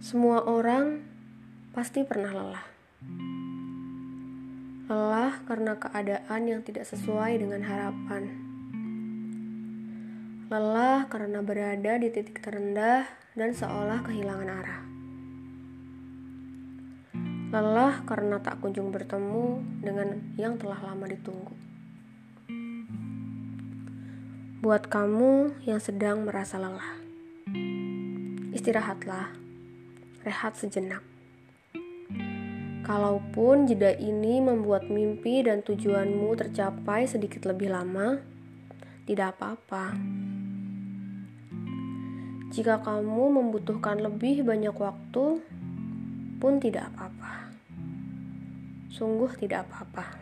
Semua orang pasti pernah lelah. Lelah karena keadaan yang tidak sesuai dengan harapan. Lelah karena berada di titik terendah dan seolah kehilangan arah. Lelah karena tak kunjung bertemu dengan yang telah lama ditunggu. Buat kamu yang sedang merasa lelah, istirahatlah, rehat sejenak. Kalaupun jeda ini membuat mimpi dan tujuanmu tercapai sedikit lebih lama, tidak apa-apa. Jika kamu membutuhkan lebih banyak waktu, pun tidak apa-apa. Sungguh tidak apa-apa.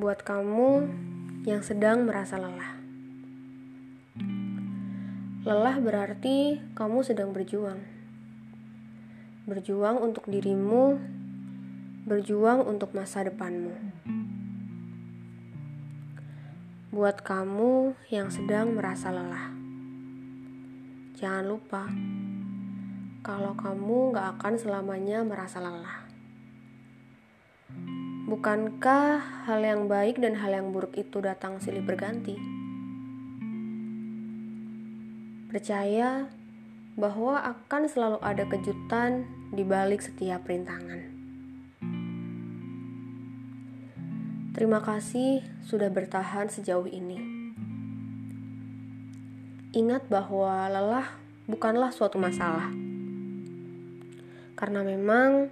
Buat kamu yang sedang merasa lelah, lelah berarti kamu sedang berjuang berjuang untuk dirimu, berjuang untuk masa depanmu. Buat kamu yang sedang merasa lelah, jangan lupa kalau kamu gak akan selamanya merasa lelah. Bukankah hal yang baik dan hal yang buruk itu datang silih berganti? Percaya bahwa akan selalu ada kejutan di balik setiap rintangan. Terima kasih sudah bertahan sejauh ini. Ingat bahwa lelah bukanlah suatu masalah, karena memang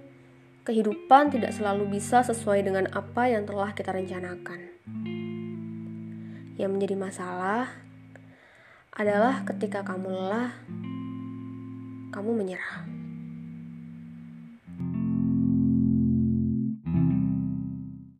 kehidupan tidak selalu bisa sesuai dengan apa yang telah kita rencanakan. Yang menjadi masalah adalah ketika kamu lelah kamu menyerah.